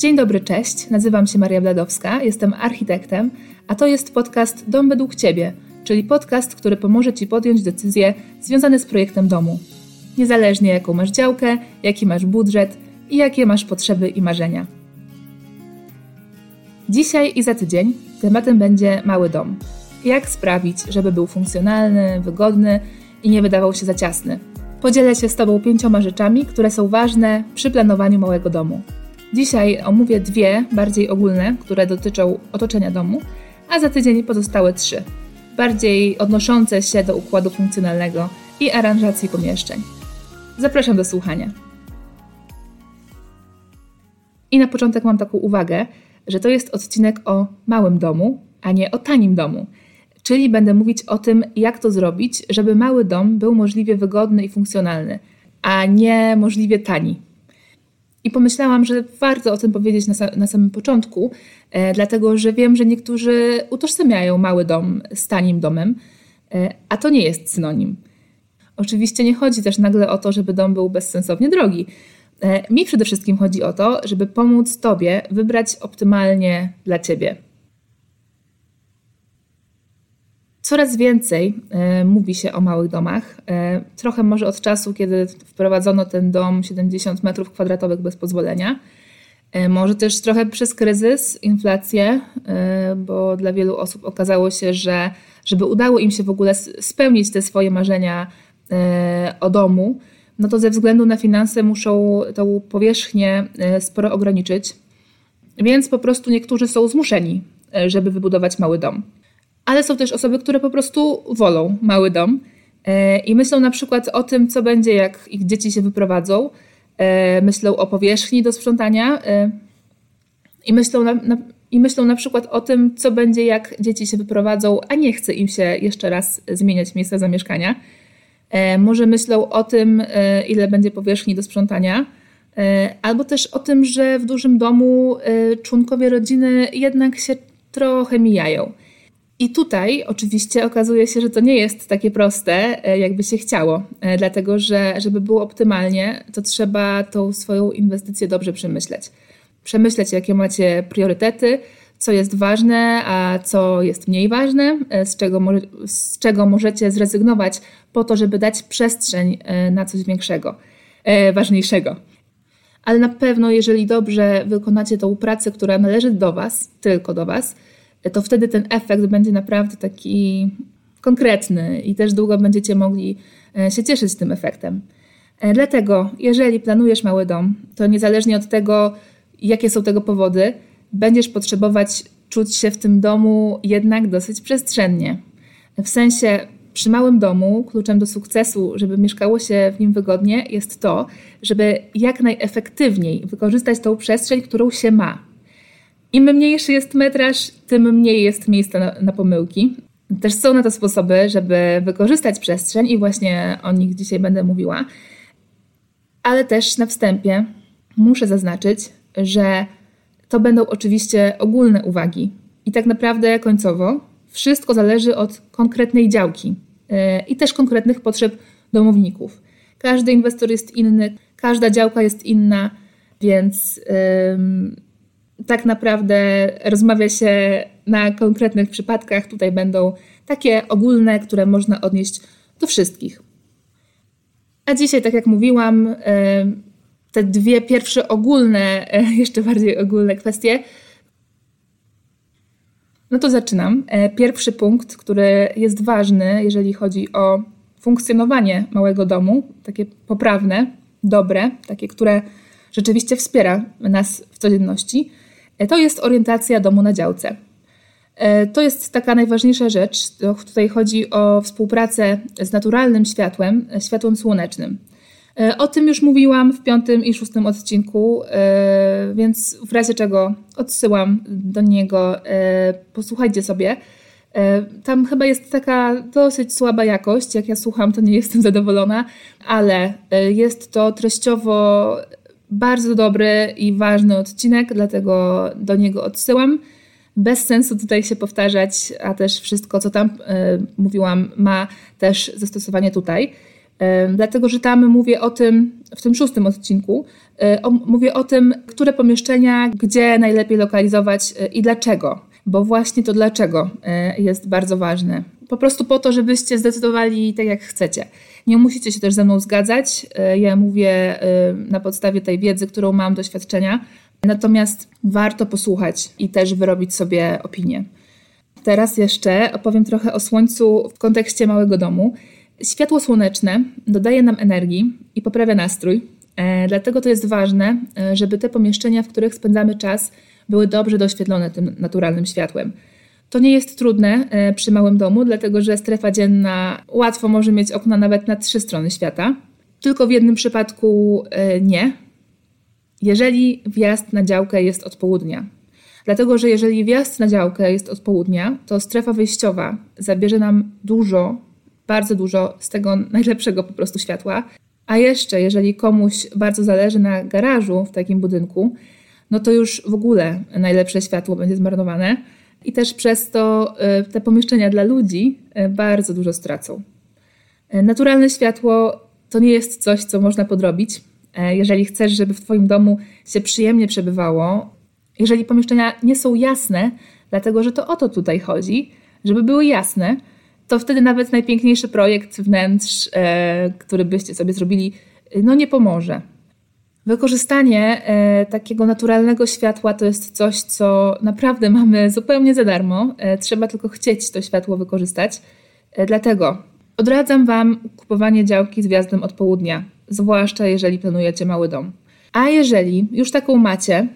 Dzień dobry, cześć. Nazywam się Maria Bladowska, jestem architektem, a to jest podcast Dom według Ciebie, czyli podcast, który pomoże Ci podjąć decyzje związane z projektem domu. Niezależnie jaką masz działkę, jaki masz budżet i jakie masz potrzeby i marzenia. Dzisiaj i za tydzień tematem będzie mały dom. Jak sprawić, żeby był funkcjonalny, wygodny i nie wydawał się za ciasny. Podzielę się z Tobą pięcioma rzeczami, które są ważne przy planowaniu małego domu. Dzisiaj omówię dwie bardziej ogólne, które dotyczą otoczenia domu, a za tydzień pozostałe trzy, bardziej odnoszące się do układu funkcjonalnego i aranżacji pomieszczeń. Zapraszam do słuchania. I na początek mam taką uwagę, że to jest odcinek o małym domu, a nie o tanim domu. Czyli będę mówić o tym, jak to zrobić, żeby mały dom był możliwie wygodny i funkcjonalny, a nie możliwie tani. I pomyślałam, że warto o tym powiedzieć na, na samym początku, e, dlatego że wiem, że niektórzy utożsamiają mały dom z tanim domem, e, a to nie jest synonim. Oczywiście nie chodzi też nagle o to, żeby dom był bezsensownie drogi. E, mi przede wszystkim chodzi o to, żeby pomóc Tobie wybrać optymalnie dla Ciebie. Coraz więcej e, mówi się o małych domach. E, trochę może od czasu, kiedy wprowadzono ten dom 70 m2 bez pozwolenia. E, może też trochę przez kryzys, inflację, bo dla wielu osób okazało się, że żeby udało im się w ogóle spełnić te swoje marzenia o domu, no to ze względu na finanse muszą tą powierzchnię sporo ograniczyć. Więc po prostu niektórzy są zmuszeni, żeby wybudować mały dom ale są też osoby, które po prostu wolą mały dom e, i myślą na przykład o tym, co będzie, jak ich dzieci się wyprowadzą. E, myślą o powierzchni do sprzątania e, i myślą na, na, i myślą na przykład o tym, co będzie, jak dzieci się wyprowadzą, a nie chce im się jeszcze raz zmieniać miejsca zamieszkania. Może myślą o tym, ile będzie powierzchni do sprzątania, albo też o tym, że w dużym domu członkowie rodziny jednak się trochę mijają. I tutaj oczywiście okazuje się, że to nie jest takie proste, e, jakby się chciało, e, dlatego że żeby było optymalnie, to trzeba tą swoją inwestycję dobrze przemyśleć. Przemyśleć, jakie macie priorytety, co jest ważne, a co jest mniej ważne, e, z czego, z czego możecie zrezygnować po to, żeby dać przestrzeń na coś większego, ważniejszego. Ale na pewno, jeżeli dobrze wykonacie tą pracę, która należy do Was, tylko do Was, to wtedy ten efekt będzie naprawdę taki konkretny i też długo będziecie mogli e, się cieszyć tym efektem. E, dlatego, jeżeli planujesz mały dom, to niezależnie od tego, jakie są tego powody, będziesz potrzebować czuć się w tym domu jednak dosyć przestrzennie. W sensie, przy małym domu kluczem do sukcesu, żeby mieszkało się w nim wygodnie, jest to, żeby jak najefektywniej wykorzystać tą przestrzeń, którą się ma. Im mniejszy jest metraż, tym mniej jest miejsca na, na pomyłki. Też są na to sposoby, żeby wykorzystać przestrzeń i właśnie o nich dzisiaj będę mówiła. Ale też na wstępie muszę zaznaczyć, że to będą oczywiście ogólne uwagi. I tak naprawdę końcowo wszystko zależy od konkretnej działki yy, i też konkretnych potrzeb domowników. Każdy inwestor jest inny, każda działka jest inna, więc yy, tak naprawdę rozmawia się na konkretnych przypadkach. Tutaj będą takie ogólne, które można odnieść do wszystkich. A dzisiaj, tak jak mówiłam, te dwie pierwsze ogólne, e, jeszcze bardziej ogólne kwestie. No to zaczynam. E, pierwszy punkt, który jest ważny, jeżeli chodzi o funkcjonowanie małego domu, takie poprawne, dobre, takie, które rzeczywiście wspiera nas w codzienności, to jest orientacja domu na działce. E, to jest taka najważniejsza rzecz. Tutaj chodzi o współpracę z naturalnym światłem, e, światłem słonecznym. O tym już mówiłam w piątym i szóstym odcinku, więc w razie czego odsyłam do niego. Posłuchajcie sobie. Tam chyba jest taka dosyć słaba jakość. Jak ja słucham, to nie jestem zadowolona, ale jest to treściowo bardzo dobry i ważny odcinek, dlatego do niego odsyłam. Bez sensu tutaj się powtarzać, a też wszystko, co tam y, mówiłam, ma też zastosowanie tutaj. dlatego że tam mówię o tym, w tym szóstym odcinku, mówię o tym, które pomieszczenia, gdzie najlepiej lokalizować i dlaczego. Bo właśnie to dlaczego jest bardzo ważne. Po prostu po to, żebyście zdecydowali tak, jak chcecie. Nie musicie się też ze mną zgadzać. Ja mówię na podstawie tej wiedzy, którą mam, doświadczenia. Natomiast warto posłuchać i też wyrobić sobie opinię. Teraz jeszcze opowiem trochę o słońcu w kontekście małego domu. Światło słoneczne dodaje nam energii i poprawia nastrój, e, dlatego to jest ważne, e, żeby te pomieszczenia, w których spędzamy czas, były dobrze doświetlone tym naturalnym światłem. To nie jest trudne e, przy małym domu, dlatego że strefa dzienna łatwo może mieć okna nawet na trzy strony świata. Tylko w jednym przypadku nie, jeżeli wjazd na działkę jest od południa. Dlatego, że jeżeli wjazd na działkę jest od południa, to strefa wyjściowa zabierze nam dużo, bardzo dużo z tego najlepszego po prostu światła. A jeszcze, jeżeli komuś bardzo zależy na garażu w takim budynku, no to już w ogóle najlepsze światło będzie zmarnowane i też przez to y, te pomieszczenia dla ludzi y, bardzo dużo stracą. Y, naturalne światło to nie jest coś, co można podrobić. Jeżeli chcesz, żeby w Twoim domu się przyjemnie przebywało, jeżeli pomieszczenia nie są jasne, dlatego że to o to tutaj chodzi, żeby były jasne, to wtedy nawet najpiękniejszy projekt wnętrz, e, który byście sobie zrobili, no nie pomoże. Wykorzystanie e, takiego naturalnego światła to jest coś, co naprawdę mamy zupełnie za darmo. E, trzeba tylko chcieć to światło wykorzystać. E, dlatego odradzam Wam kupowanie działki z wjazdem od południa, zwłaszcza jeżeli planujecie mały dom. A jeżeli już taką macie,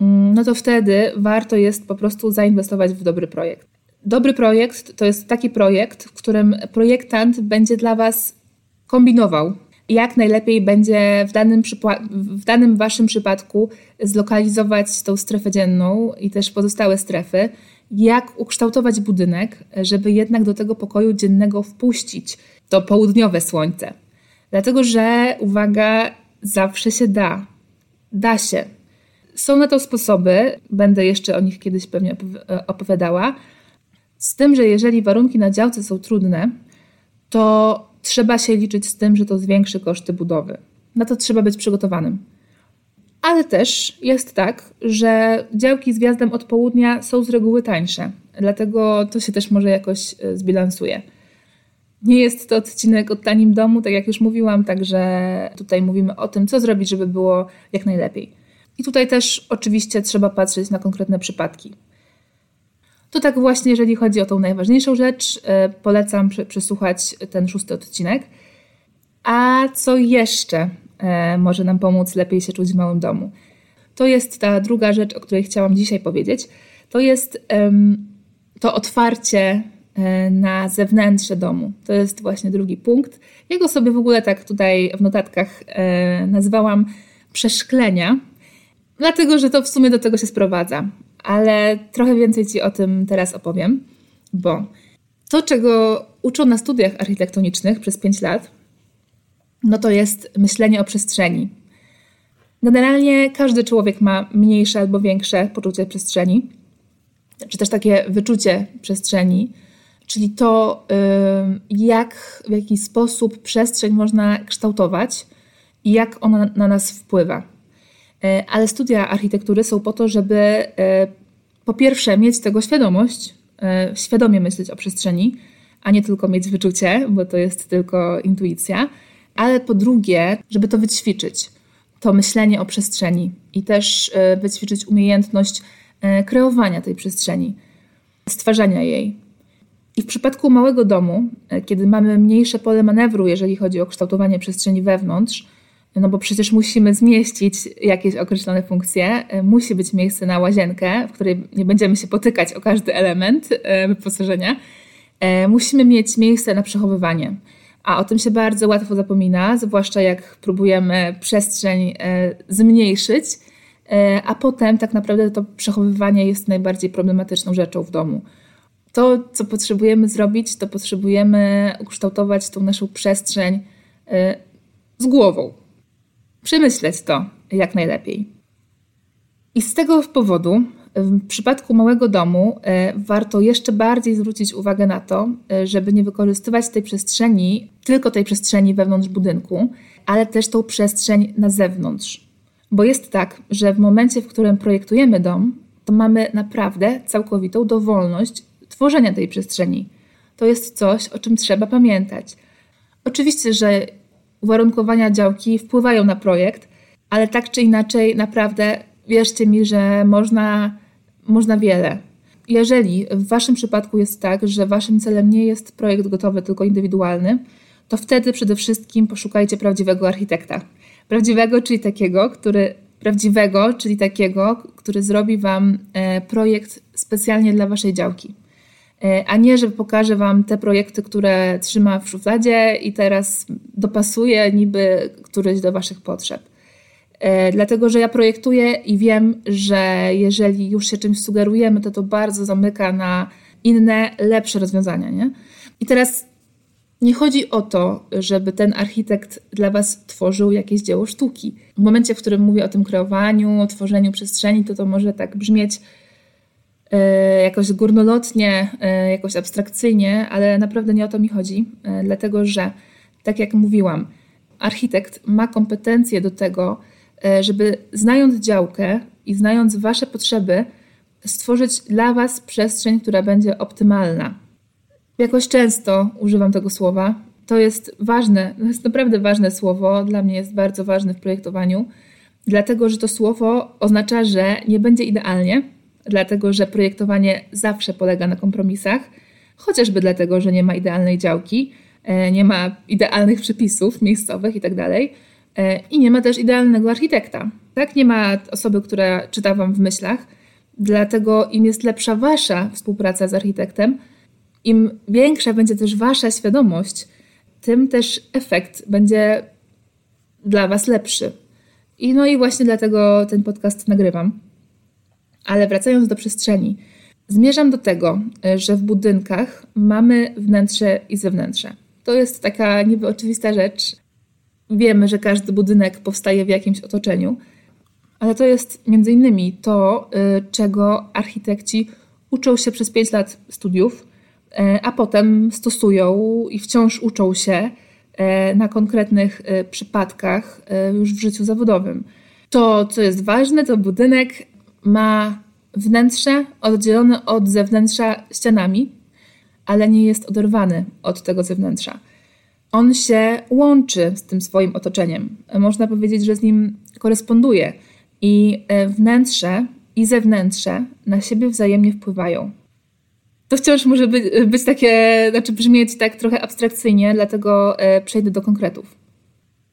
mm, no to wtedy warto jest po prostu zainwestować w dobry projekt. Dobry projekt to jest taki projekt, w którym projektant będzie dla Was kombinował, jak najlepiej będzie w danym, w danym Waszym przypadku zlokalizować tą strefę dzienną i też pozostałe strefy, jak ukształtować budynek, żeby jednak do tego pokoju dziennego wpuścić to południowe słońce. Dlatego, że uwaga, zawsze się da. Da się. Są na to sposoby, będę jeszcze o nich kiedyś pewnie opowiadała. Z tym, że jeżeli warunki na działce są trudne, to trzeba się liczyć z tym, że to zwiększy koszty budowy. Na to trzeba być przygotowanym. Ale też jest tak, że działki z wjazdem od południa są z reguły tańsze, dlatego to się też może jakoś e, zbilansuje. Nie jest to odcinek o tanim domu, tak jak już mówiłam, także tutaj mówimy o tym, co zrobić, żeby było jak najlepiej. I tutaj też oczywiście trzeba patrzeć na konkretne przypadki. To tak właśnie, jeżeli chodzi o tą najważniejszą rzecz, e, polecam przesłuchać ten szósty odcinek. A co jeszcze e, może nam pomóc lepiej się czuć w małym domu? To jest ta druga rzecz, o której chciałam dzisiaj powiedzieć. To jest to otwarcie e, na zewnętrzne domu. To jest właśnie drugi punkt. Ja go sobie w ogóle tak tutaj w notatkach nazwałam przeszklenia, dlatego że to w sumie do tego się sprowadza ale trochę więcej Ci o tym teraz opowiem, bo to, czego uczą na studiach architektonicznych przez 5 lat, no to jest myślenie o przestrzeni. Generalnie każdy człowiek ma mniejsze albo większe poczucie przestrzeni, czy też takie wyczucie przestrzeni, czyli to, jak, w jaki sposób przestrzeń można kształtować i jak ona na nas wpływa. E, ale studia architektury są po to, żeby e, po pierwsze mieć tego świadomość, e, świadomie myśleć o przestrzeni, a nie tylko mieć wyczucie, bo to jest tylko intuicja, ale po drugie, żeby to wyćwiczyć, to myślenie o przestrzeni i też wyćwiczyć umiejętność kreowania tej przestrzeni, stwarzania jej. I w przypadku małego domu, kiedy mamy mniejsze pole manewru, jeżeli chodzi o kształtowanie przestrzeni wewnątrz, no bo przecież musimy zmieścić jakieś określone funkcje. E, musi być miejsce na łazienkę, w której nie będziemy się potykać o każdy element e, wyposażenia. E, musimy mieć miejsce na przechowywanie. A o tym się bardzo łatwo zapomina, zwłaszcza jak próbujemy przestrzeń zmniejszyć, a potem tak naprawdę to przechowywanie jest najbardziej problematyczną rzeczą w domu. To, co potrzebujemy zrobić, to potrzebujemy ukształtować tą naszą przestrzeń z głową, przemyśleć to jak najlepiej. I z tego powodu W przypadku małego domu e, warto jeszcze bardziej zwrócić uwagę na to, e, żeby nie wykorzystywać tej przestrzeni, tylko tej przestrzeni wewnątrz budynku, ale też tą przestrzeń na zewnątrz. Bo jest tak, że w momencie, w którym projektujemy dom, to mamy naprawdę całkowitą dowolność tworzenia tej przestrzeni. To jest coś, o czym trzeba pamiętać. Oczywiście, że uwarunkowania działki wpływają na projekt, ale tak czy inaczej, naprawdę wierzcie mi, że można, można wiele. Jeżeli w Waszym przypadku jest tak, że Waszym celem nie jest projekt gotowy, tylko indywidualny, to wtedy przede wszystkim poszukajcie prawdziwego architekta. Prawdziwego, czyli takiego, który prawdziwego, czyli takiego, który zrobi Wam e, projekt specjalnie dla Waszej działki. E, a nie, że pokaże Wam te projekty, które trzyma w szufladzie i teraz dopasuje niby któryś do Waszych potrzeb. E, dlatego, że ja projektuję i wiem, że jeżeli już się czymś sugerujemy, to to bardzo zamyka na inne, lepsze rozwiązania. Nie? I teraz nie chodzi o to, żeby ten architekt dla Was tworzył jakieś dzieło sztuki. W momencie, w którym mówię o tym kreowaniu, o tworzeniu przestrzeni, to to może tak brzmieć jakoś górnolotnie, e, jakoś abstrakcyjnie, ale naprawdę nie o to mi chodzi, dlatego że, tak jak mówiłam, architekt ma kompetencje do tego, E, żeby znając działkę i znając Wasze potrzeby, stworzyć dla Was przestrzeń, która będzie optymalna. Jakoś często używam tego słowa. To jest ważne, to jest naprawdę ważne słowo, dla mnie jest bardzo ważne w projektowaniu, dlatego że to słowo oznacza, że nie będzie idealnie, dlatego że projektowanie zawsze polega na kompromisach, chociażby dlatego, że nie ma idealnej działki, e, nie ma idealnych przepisów miejscowych itd. Tak E, I nie ma też idealnego architekta. Tak, nie ma osoby, która czyta wam w myślach. Dlatego im jest lepsza wasza współpraca z architektem, im większa będzie też wasza świadomość, tym też efekt będzie dla was lepszy. I no i właśnie dlatego ten podcast nagrywam. Ale wracając do przestrzeni, zmierzam do tego, że w budynkach mamy wnętrze i zewnętrze. To jest taka niby oczywista rzecz, wiemy, że każdy budynek powstaje w jakimś otoczeniu, ale to jest między innymi to, y, czego architekci uczą się przez 5 lat studiów, y, a potem stosują i wciąż uczą się na konkretnych przypadkach już w życiu zawodowym. To, co jest ważne, to budynek ma wnętrze oddzielone od zewnętrza ścianami, ale nie jest oderwany od tego zewnętrza on się łączy z tym swoim otoczeniem. Można powiedzieć, że z nim koresponduje i e, wnętrze i zewnętrze na siebie wzajemnie wpływają. To wciąż może być, być takie, znaczy brzmieć tak trochę abstrakcyjnie, dlatego e, przejdę do konkretów.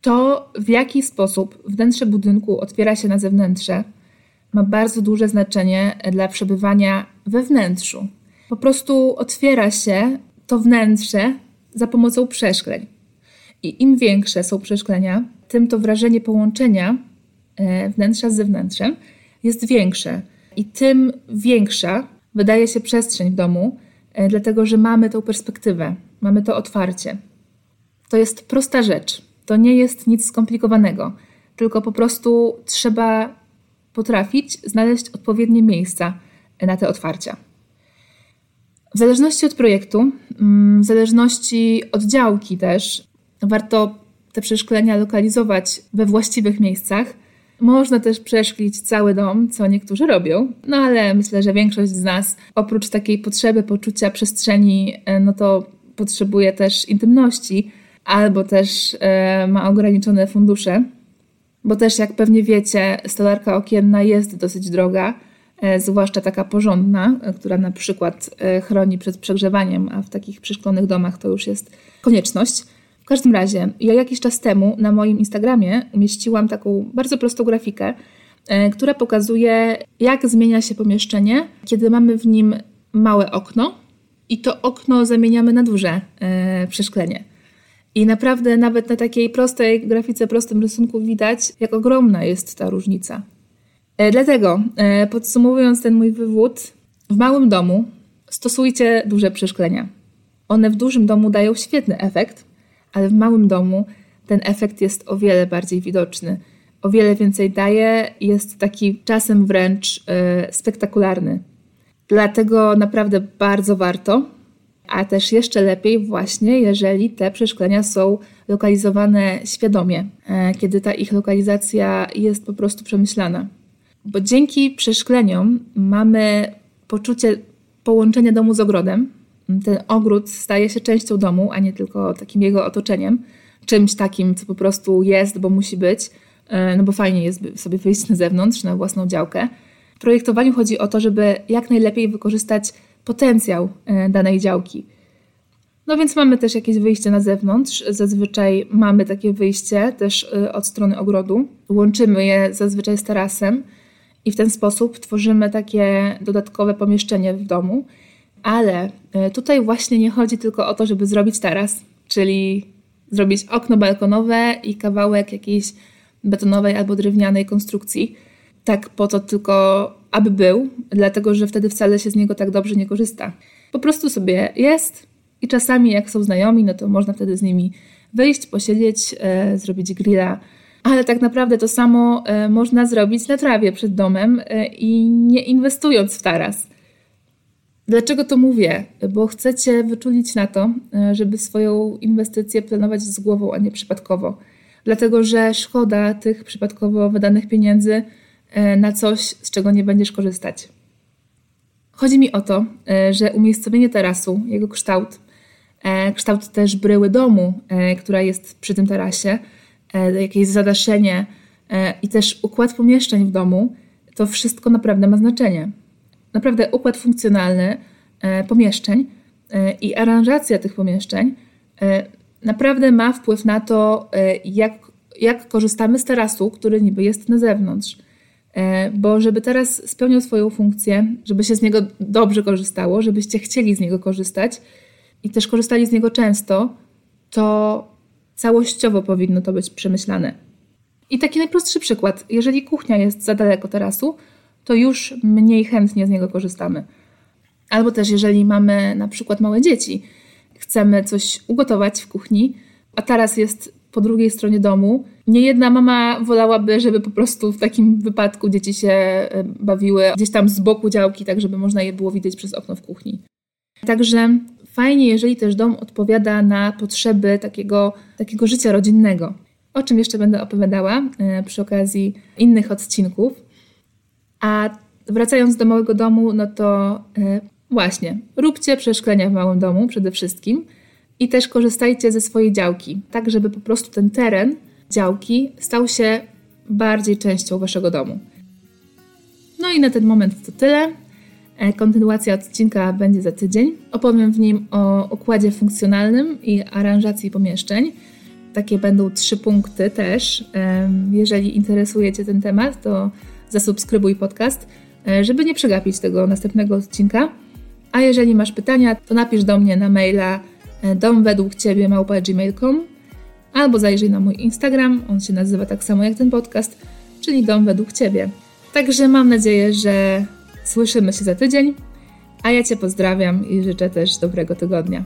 To, w jaki sposób wnętrze budynku otwiera się na zewnętrze, ma bardzo duże znaczenie dla przebywania we wnętrzu. Po prostu otwiera się to wnętrze za pomocą przeszkleń. I im większe są przeszklenia, tym to wrażenie połączenia e, wnętrza z zewnętrzem jest większe. I tym większa wydaje się przestrzeń w domu, e, dlatego że mamy tą perspektywę, mamy to otwarcie. To jest prosta rzecz. To nie jest nic skomplikowanego, tylko po prostu trzeba potrafić znaleźć odpowiednie miejsca na te otwarcia. W zależności od projektu, mm, w zależności od działki też, warto te przeszklenia lokalizować we właściwych miejscach. Można też przeszklić cały dom, co niektórzy robią, no ale myślę, że większość z nas oprócz takiej potrzeby poczucia przestrzeni, e, no to potrzebuje też intymności albo też e, ma ograniczone fundusze, bo też jak pewnie wiecie, stolarka okienna jest dosyć droga E, zwłaszcza taka porządna, e, która na przykład e, chroni przed przegrzewaniem, a w takich przeszklonych domach to już jest konieczność. W każdym razie, ja jakiś czas temu na moim Instagramie umieściłam taką bardzo prostą grafikę, która pokazuje, jak zmienia się pomieszczenie, kiedy mamy w nim małe okno i to okno zamieniamy na duże przeszklenie. I naprawdę nawet na takiej prostej grafice, prostym rysunku widać, jak ogromna jest ta różnica. E, dlatego, e, podsumowując ten mój wywód, w małym domu stosujcie duże przeszklenia. One w dużym domu dają świetny efekt, ale w małym domu ten efekt jest o wiele bardziej widoczny, o wiele więcej daje, jest taki czasem wręcz y, spektakularny. Dlatego naprawdę bardzo warto, a też jeszcze lepiej właśnie, jeżeli te przeszklenia są lokalizowane świadomie, e, kiedy ta ich lokalizacja jest po prostu przemyślana. Bo dzięki przeszkleniom mamy poczucie połączenia domu z ogrodem. Ten ogród staje się częścią domu, a nie tylko takim jego otoczeniem, czymś takim, co po prostu jest, bo musi być, e, no bo fajnie jest sobie wyjść na zewnątrz, na własną działkę. W projektowaniu chodzi o to, żeby jak najlepiej wykorzystać potencjał e, danej działki. No więc mamy też jakieś wyjście na zewnątrz. Zazwyczaj mamy takie wyjście też e, od strony ogrodu. Łączymy je zazwyczaj z tarasem i w ten sposób tworzymy takie dodatkowe pomieszczenie w domu. Ale e, tutaj właśnie nie chodzi tylko o to, żeby zrobić taras, czyli zrobić okno balkonowe i kawałek jakiejś betonowej albo drewnianej konstrukcji. Tak po to tylko, aby był, dlatego że wtedy wcale się z niego tak dobrze nie korzysta. Po prostu sobie jest i czasami jak są znajomi, no to można wtedy z nimi wyjść, posiedzieć, e, zrobić grilla ale tak naprawdę to samo e, można zrobić na trawie przed domem e, i nie inwestując w taras. Dlaczego to mówię? Bo chcecie wyczulić na to, e, żeby swoją inwestycję planować z głową, a nie przypadkowo. Dlatego, że szkoda tych przypadkowo wydanych pieniędzy na coś, z czego nie będziesz korzystać. Chodzi mi o to, że umiejscowienie tarasu, jego kształt, kształt też bryły domu, która jest przy tym tarasie, E, jakieś zadaszenie e, i też układ pomieszczeń w domu, to wszystko naprawdę ma znaczenie. Naprawdę układ funkcjonalny e, pomieszczeń i aranżacja tych pomieszczeń naprawdę ma wpływ na to, jak, jak korzystamy z tarasu, który niby jest na zewnątrz. Bo żeby teraz spełniał swoją funkcję, żeby się z niego dobrze korzystało, żebyście chcieli z niego korzystać i też korzystali z niego często, to Całościowo powinno to być przemyślane. I taki najprostszy przykład. Jeżeli kuchnia jest za daleko tarasu, to już mniej chętnie z niego korzystamy. Albo też jeżeli mamy na przykład małe dzieci, chcemy coś ugotować w kuchni, a taras jest po drugiej stronie domu, nie jedna mama wolałaby, żeby po prostu w takim wypadku dzieci się e, bawiły gdzieś tam z boku działki, tak żeby można je było widzieć przez okno w kuchni. Także Fajnie, jeżeli też dom odpowiada na potrzeby takiego, takiego życia rodzinnego, o czym jeszcze będę opowiadała e, przy okazji innych odcinków. A wracając do małego domu, no to e, właśnie, róbcie przeszklenia w małym domu przede wszystkim i też korzystajcie ze swojej działki, tak żeby po prostu ten teren działki stał się bardziej częścią waszego domu. No i na ten moment to tyle. E, kontynuacja odcinka będzie za tydzień. Opowiem w nim o układzie funkcjonalnym i aranżacji pomieszczeń. Takie będą trzy punkty też. Jeżeli interesuje Cię ten temat, to zasubskrybuj podcast, e, żeby nie przegapić tego następnego odcinka. A jeżeli masz pytania, to napisz do mnie na maila e, domwedługciebie albo zajrzyj na mój Instagram, on się nazywa tak samo jak ten podcast, czyli Dom Według Ciebie. Także mam nadzieję, że Słyszymy się za tydzień, a ja Cię pozdrawiam i życzę też dobrego tygodnia.